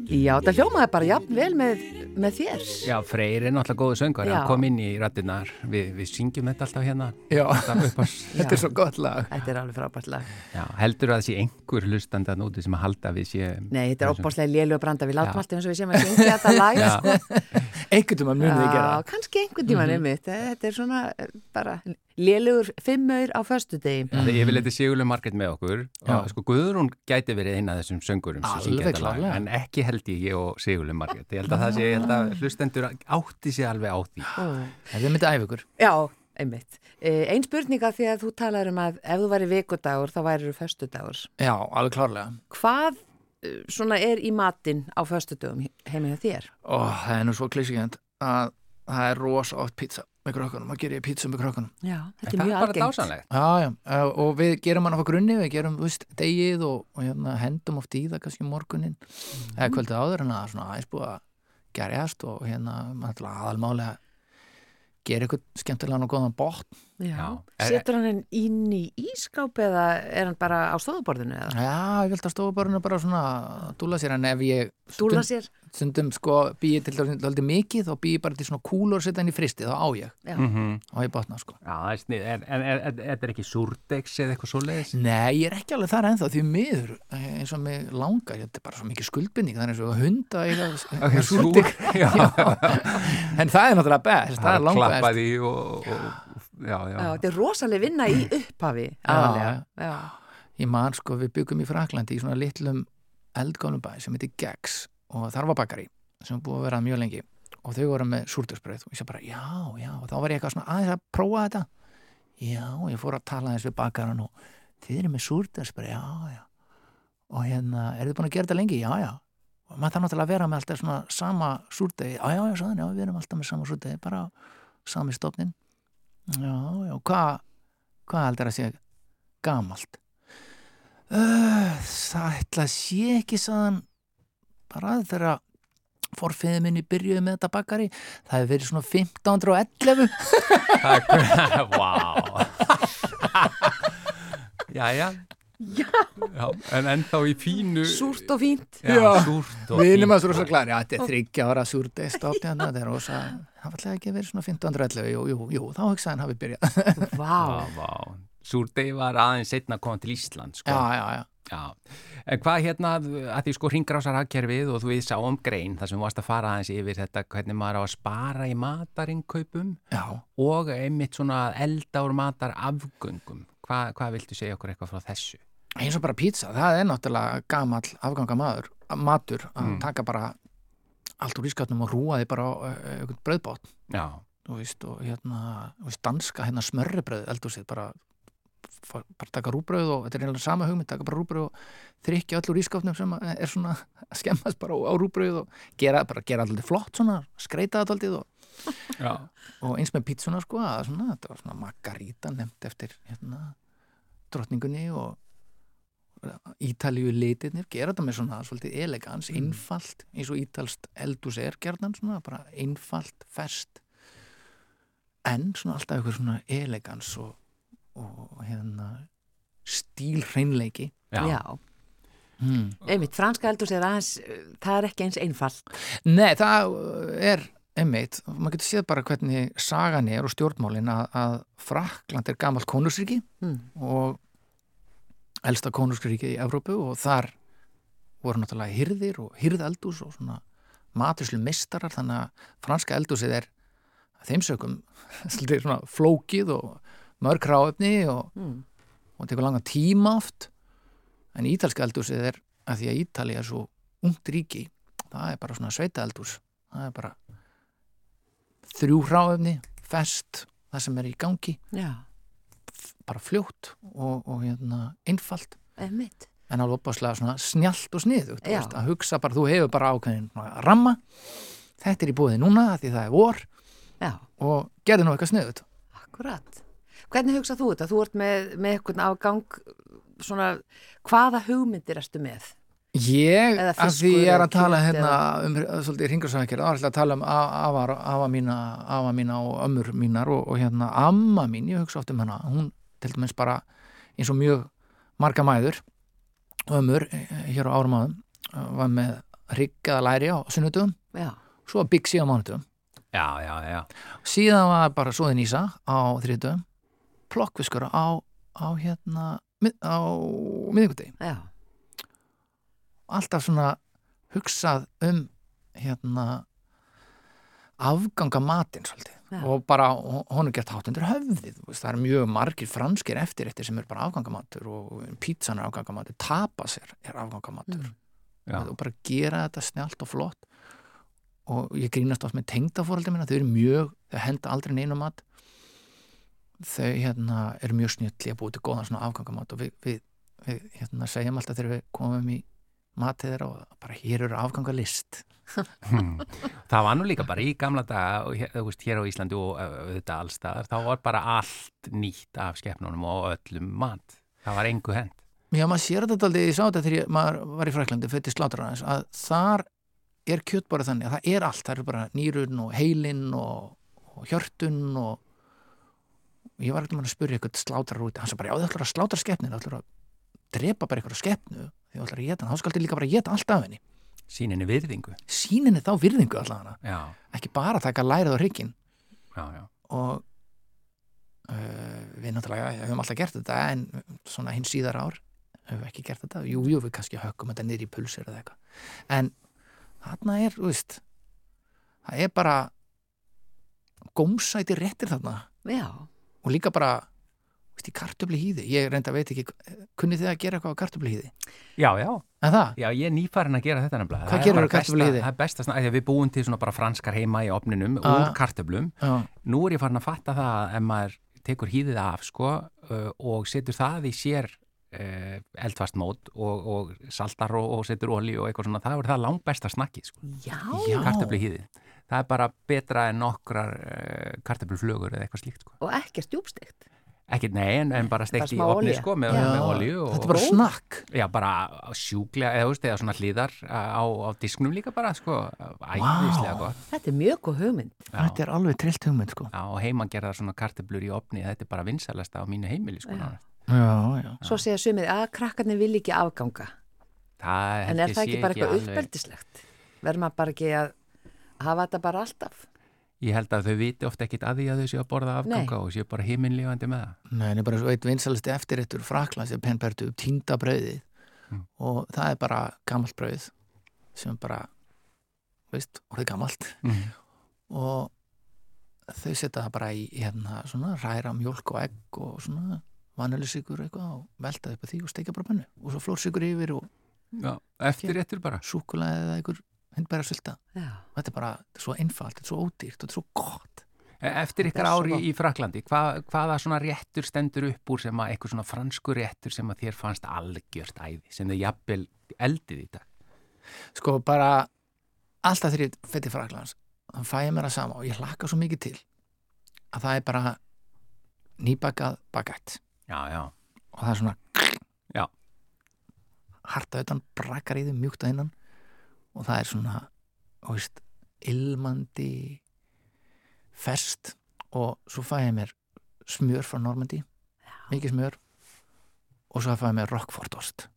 Já, það hljómaði bara jafn vel með, með þér. Já, Freyr er náttúrulega góðu söngur, hann kom inn í rættinnar, við, við syngjum þetta alltaf hérna. Já, þetta er svo gott lag Þetta er alveg frábært lag. Já, heldur að það sé einhver hlustandi að núti sem að halda að við sé... Nei, þetta er óbáslega lélu og branda. Við látum alltaf eins og við séum að syngja þetta lag. Einhvern tímann munið gera Já, kannski einhvern tíman einmitt. Þetta er svona eh, bara lélugur fimmaur á föstudegi. Það er yfirleiti Sigurlega Margrét með okkur og sko Guðrún gæti verið eina af þessum söngurum sem syngja þetta lag, en ekki held ég ég og Sigurlega Margrét. Ég held að það sé, ég held að hlustendur átti sig alveg á því. Þetta er myndið æf ykkur Já, einmitt. Eh, Ein spurninga því að þú talar um að ef þú væri vikudagur þá væri þú föstudagur. Já, alveg klárlega Hvað eh, svona er í matinn á föstudögum heima hjá þér? Ó, það er nú svo klísikjönd að það er rosa oft pizza með krökkunum, að gera ég pizza með krökkunum Já, þetta Það er er mjög algengt. Já, já, og við gerum hann á grunni, við gerum, veist, degið og, og hérna, hendum oft í það kannski morgunin eða kvöldið áður en að svona aðeins búið að gerjast og hérna, aðalmálega gera eitthvað skemmtilegan og góðan botn Já. Er- Setur hann henn inn í ískáp eða er hann bara á stofuborðinu eða? Já, ég held að stofubarinu bara svona dúla sér en ef ég Dúla sér? Stundum sko býi til dálítið mikið þá býi bara til svona kúlur og setja henni í fristi þá á ég, Já. Mhm. á ég botna sko. Já, það er snið, en, en er, þetta ekki súrdegs eða eitthvað svoleiðis? Nei, ég er ekki alveg þar ennþá því miður eh, eins og mig langar, þetta er bara svo mikið skuldbindning er og að hunda súrdig já, en það er náttúrulega best, það er langt best. og, og, já, já, Já, þetta er rosalega vinna í upphafi. Ég man sko, við byggum í Fraklandi í svona litlum eldgónum bæ sem heitir Gex og þar var bakari sem búið að vera mjög lengi. Og þau voru með súrdursbröð og ég sagði bara já, já, og þá var ég eitthvað svona aðeins að prófa þetta. Já, ég fór að tala eins við bakaran og þið eru með súrdursbröð, já, já. Og hérna, eru þið búin að gera þetta lengi? Já, já. Og maður þarf náttúrulega að vera með alltaf svona sama súrdegi, já, já, já, hann, já, við erum alltaf með sama súrdegi, bara sami stofnin já, já, hvað hvað heldur að sé gamalt? Uh, það ætla að sé ekki saðan bara þegar forfiðið minni byrjuði með þetta bakari það hefur verið svona 1511 Vá. Já, já. Já, en ennþá í fínu Súrt og fínt. Já, Já. súrt og við erum að svo klar, já, þetta er þryggja ára súrdegi stofni þetta er rosa, það var alltaf ekki verið svona 1511, jú, jú, jú, þá hugsaði hann hafi byrjað. Vá. Vá Súrdegi var aðeins setna að koma til Ísland sko. já, já, já Já, en hvað hérna að því sko hringrásar hagkerfið og þú við sáum grein þar sem varst að fara aðeins yfir þetta hvernig maður á að spara í matarinkaupum og einmitt svona elda úr matar afgöngum Hva, hvað viltu segja okkur eitthvað frá þessu? eins og bara pizza, það er náttúrulega gamall afgangamaður, matur að Mm. taka bara allt úr ískapnum og rúa því bara uh, einhvern brauðbót Já, þú veist, og hérna, þú veist, danska hérna smörribröð, eldur sér bara bara taka rúbröð og þetta er eiginlega sama hugmynd, taka bara rúbröð og þrykja öllur ískapnum sem er svona að skemmast bara á, rúbröð og gera, bara gera alltaf flott svona, skreita þetta alltaf og, og eins með pítsuna sko, að svona, þetta var svona margarita nefnt eftir hérna drottningunni og Ítalíu litirnir, gera þetta með svona svolítið elegans, einfalt eins og ítalst eldús er gerðan svona, bara einfalt, fest en svona alltaf eitthvað svona elegans og, og hérna stílhreinleiki já, Já. hmm. Einmitt, franska eldur sér aðeins, uh, það er ekki eins einfalt. Nei, það er einmitt, maður getur séð bara hvernig sagan er og stjórnmálin að, að Frakland er gamalt konusríki Mm. og elsta konungsríki í Evrópu og þar voru náttúrulega hyrðir og hyrðeldús og svona maturslu mistarar þannig að franska eldúsið er að þeim sögum svolítið svona flókið og mörg ráöfni og, Mm. og tekur langa tíma oft en ítalska eldúsið er að því að Ítali er svo ungt ríki það er bara svona sveita eldús það er bara þrjú ráöfni, fest það sem er í gangi Já, bara fljótt og, og hérna, einfalt einmitt. en alveg opaslega svona snjallt og Já. veist, að hugsa bara, þú hefur bara ákveðin ramma, þetta er í búið núna því það er vor Já, og gerði nú eitthvað sniðugt akkurat. Hvernig hugsað þú þetta? Þú ert með, með eitthvað afgang, svona, hvaða hugmyndir erstu með? ég, af því ég er að tala hérna um svolítið hringarsvækir, þá er alltaf að tala um afa, mína, afa mína og ömmur mínar og, og hérna amma mín, ég hugsa oft um hana hún til dæmis bara eins og mjög marga mæður og ömmur eh, hér á árum áðum eh, var með riggaða læri á sunnudum Já, svo á mánudum já, já, já. síðan var bara svoðin ísa á þriðdum plokkviskur á, á hérna mið- á miðvikudegi. Já, alltaf svona hugsað um hérna afganga matinn svolítið. Já. og bara hún er gert hátt undir höfðið það er mjög margir franskir eftir eftir sem er bara afgangamatur og pítsan er afgangamatur, tapas er, er afgangamatur. Mm. Já. og bara gera þetta snjált og flott. Og ég grínast oft með tengdafóraldi minna, þau eru mjög þau henda aldrei neina mat þau hérna eru mjög snjöldli að búið til góðan svona afgangamat og við, við, við hérna segjum alltaf þegar við komum í matið þeirra og bara hér eru afgangalist Hmm. Það var nú líka bara í gamla daga þú veist, hér á Íslandi og þetta allstaðar, þá var bara allt nýtt af skepnunum og öllum mat. Það var engu hend. Já, maður sér þetta aldrei, ég sá þetta þegar ég, maður var í Fræklandi, fyrir sláturannins, að þar er kjötborið þannig að það er allt, það eru bara nýrun og heilinn og, og hjörtun og ég var ekkert að spyrja eitthvað slátrar úti hann sagði bara, já þau ætlar að slátra skeppnin þau ætlar að drepa bara eitthvað skeppnu þau ætlar að geta hann, þá skal þið líka bara geta allt af henni. Sýninni virðingu. síninni þá virðingu Já, ekki bara taka lærið á já. og uh, við náttúrulega ja, höfum alltaf gert þetta en svona hinn síðar ár höfum við ekki gert þetta. Jú, jú, við kannski hökkum þetta niður í pulsir eða eitthvað. En þarna er, þú veist það er bara gómsæti réttir þarna. Já, og líka bara veist, í kartöfli hýði, ég reynda veit ekki kunnið þið að gera eitthvað á kartöfli hýði Já, já. Já, ég er nýfærin að gera þetta nefnilega. Hvað er kartöflu í besta- því? Það er því að við búum til svona bara franskar heima í opninum Ah. úr kartöflum. já, Nú er ég farin að fatta það að ef maður tekur hýðið af, sko, og setur það í sér uh, eldfast mót og, og saltar og, og setur olí og eitthvað svona, það er það langt besta snakki, sko. já. Kartöflu hýðið. Það er bara betra en nokkrar uh, kartöfluflögur eða eitthvað slíkt, sko. og ekkert djúbstegt. Ekki, nei, en, en bara steikt í olía. sko, með, með olíu og... þetta er bara snakk Já, bara sjúklega, eða, þú veist, eða svona hlýðar á, á disknum líka bara, sko, æðislega Vá. gott. Þetta er mjög góð hugmynd. Já, þetta er alveg trillt hugmynd sko já, og heimagerðar svona karteblur í opni, þetta er bara vinsalasta á mínu heimili, sko. Já. já, já, Svo segja sumið að krakkarnir vil ekki afganga. Það En er það ekki bara eitthvað uppeldislegt? Verður maður bara ekki að hafa þetta bara alltaf? Ég held að þau viti ofta ekkit að því að þau séu að borða afganga og séu bara himinlífandi með það. Nei, það er bara svo eitt vinsalisti eftirréttur Fraklands er penbertu týnda brauðið Mm. og það er bara gamalt brauð sem bara veist, orðið gamalt Mm. og þau setja það bara í hérna svona ræra mjólk og egg og svona vanilisíkur eitthvað og velta upp á því og steikja bara pönnu og svo flórsíkur yfir og Já, eftir réttur bara. súkulega eða einhver hindbæra sulta Já. þetta er bara, þetta er svo einfalt, þetta er svo ódýrt og þetta er svo gott E, Eftir ykkar ári í Fraklandi, hva, hvaða svona réttur stendur upp úr sem að eitthvað svona fransku réttur sem að þér fannst algjört æði, sem þau jafnvel eldið í dag? sko bara alltaf þegar ég fyrir Fraklands þá fæ ég mér að sama og ég hlakka svo mikið til að það er bara nýbakað bagætt Já, já, og það er svona Já. harta utan, brakkar í þau mjúkt að innan og það er svona veist, ilmandi fest og svo fæ ég mér smjör frá Normandi mikið smjör. Og svo fæ ég mér Rockford ost.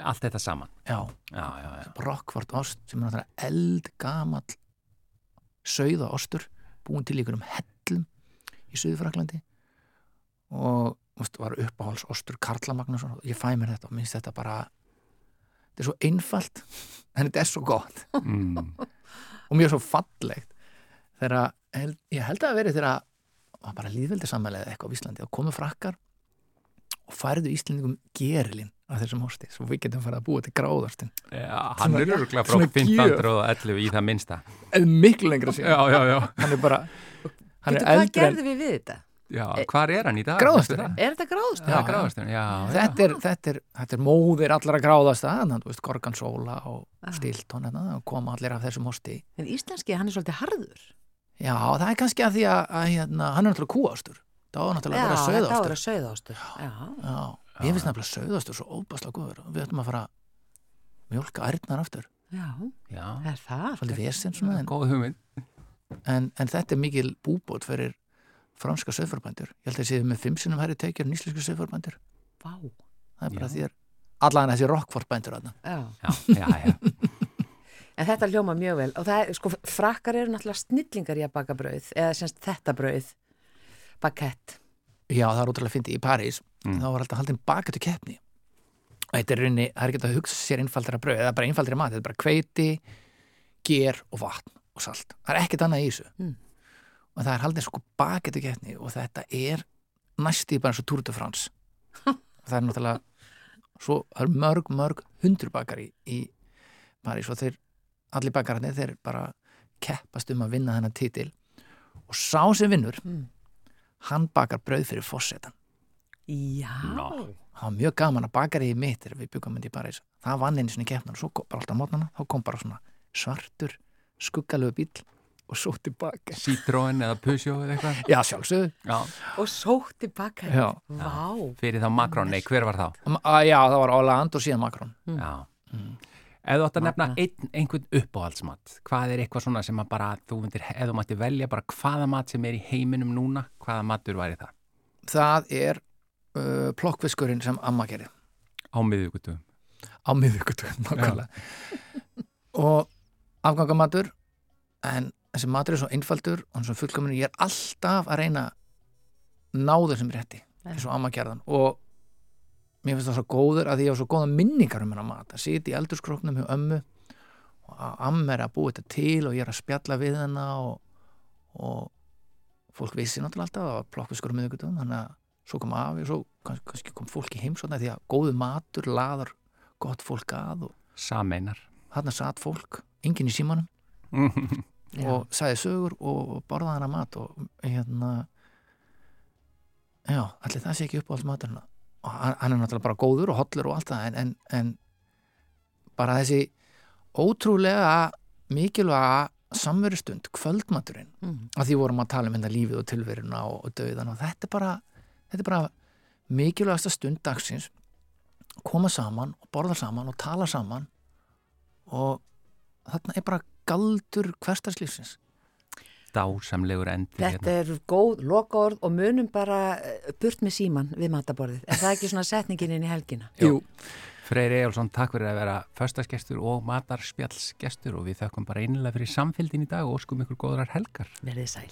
Allt þetta saman. já, Já, já, já. Rockford ost sem er náttúrulega eldgamall sauða ostur búin til ykkur um hellum í Suðfraklandi og veist, var uppáhalds ostur Karla Magnússon. Ég fæ mér þetta og minnst þetta bara þetta er svo einfalt en þetta er svo gott Mm. og mjög svo fallegt þegar ég held að veri þegar var bara líðveldisamæli eða eitthvað á Íslandi og komu frakkar og færðu Íslandingum gerilinn af þessum hosti svo við getum farið að búa til gráðarstin Já, hann er öruglega frá svona gjöf. 1511 í það minnsta. eða miklu lengra síðan Já, já, já. hann er bara hann Veitu, er hvað eldri en gerðum við við þetta? Já, hvar er hann í dag? Gráðasturinn. Það? Er þetta gráðust? Já, Já, gráðasturinn, já. já. þetta er, þetta, er, þetta er móðir allara gráðasta þannig að Gorgansóla og Ah. Stilton hérna, og koma allir af þessum hosti En íslenski, hann er svolítið harður. já, það er kannski að því að, að hérna, hann er náttúrulega kúastur það var náttúrulega að vera þetta söðastur voru söðástur. Já. já, ég finnst nefnilega söðastur svo óbæslega góður við ættum að fara að mjólka ærnar aftur Já, Já, er það? svolítið vesinn svona en, góð hugmynd. en, en þetta er mikil búbót fyrir franska söðfarbændur ég held að séu með fimm sinnum hæri tekjur en íslensku söðfarbændur Vá. það er bara Já. þér allan þessi rockfordbændur þarna Já. Já, já, já. En þetta hljóma mjög vel og það er, sko, frakkar eru náttúrulega snillingar í að baka brauð eða semst þetta brauð, bakett. Já, það er útrúlega fyndið í París Mm. þá var alltaf haldin bakatu keppni og þetta er rauninni, það er ekki að hugsa sér einfaldara brauð, það er bara einfaldara mat, þetta er bara hveiti ger og vatn og salt það er ekkert annað í þessu Mm. Og það er haldin sko bakatu keppni og þetta er næstíð bara eins og Tour de France það er náttúrulega svo, það er mörg, mörg hundur bakari í París og þeir, allir bakararnir þeir bara keppast um að vinna þennan titil og sá sem vinnur Mm. hann bakar brauð fyrir fossetan Já. Ná. það var mjög gaman að bakari í mitt þegar við byggum myndi í París það vann einu sinni keppnar og svo kom bara alltaf mótnana þá kom bara svona svartur skuggalögu bíl og svo tilbaka Citroen eða Peugeot eða eitthvað. já sjálfsögðu Já, Og sótti bakett. já. Vá. fyrir þá Macron, nei, hver var þá? Að, já það var Hollande og síðan Macron Já. Mm. Ef þú átt að nefna einn, einhvern uppáhaldsmat, hvað er eitthvað svona sem að bara, þú myndir, ef þú mætti velja bara hvaða mat sem er í heiminum núna, hvaða matur væri það það er uh, plokkfiskurinn sem amma gerði á miðugutum? á miðvíkutum nákvæmlega og afgangamatur en þessi matur er svo einfaldur og svo fullkominu, ég er alltaf að reyna að ná þessum rétti eins og amma gerðan og mér finnst það svo góður að ég á svo góða minningar um hennar mat. Að sitja í eldurskróknum hjá ömmu og að amma er að búa þetta til og ég er að spjalla við hennar og, og fólk vissi náttúrulega alltaf að það var plokkfiskur á miðvíkutum þannig að svo kom afi og svo kannski, kannski kom fólk í heimsóna því að góðu matur laðar gott fólk að og Sameinar. þarna satt fólk, enginn í símanum Já. og sagði sögur og borðaði hana mat og hérna já, allir það sé ekki upp á allt maturinn og hann, er náttúrulega bara góður og hollur og allt það en, en, en bara þessi ótrúlega mikilvæga samverustund, kvöldmaturinn Mm. að því vorum að tala um hérna lífið og tilveruna og, og döðan og þetta er bara þetta er bara mikilvægasta stund dagsins koma saman og borða saman og tala saman og þarna er bara galdur hverstarslífsins Dásamlegur endur hérna. Þetta er góð lokaorð og munum bara eh, burt með síman við mataborðið. Er það ekki svona setningin inn í helgina? Jú. Freyr Ejálsson, takk fyrir að vera föstaskestur og matarspjallsgestur og við þökkum bara einlega fyrir samfélgin í dag og óskum ykkur góðrar helgar. Verðið sæl.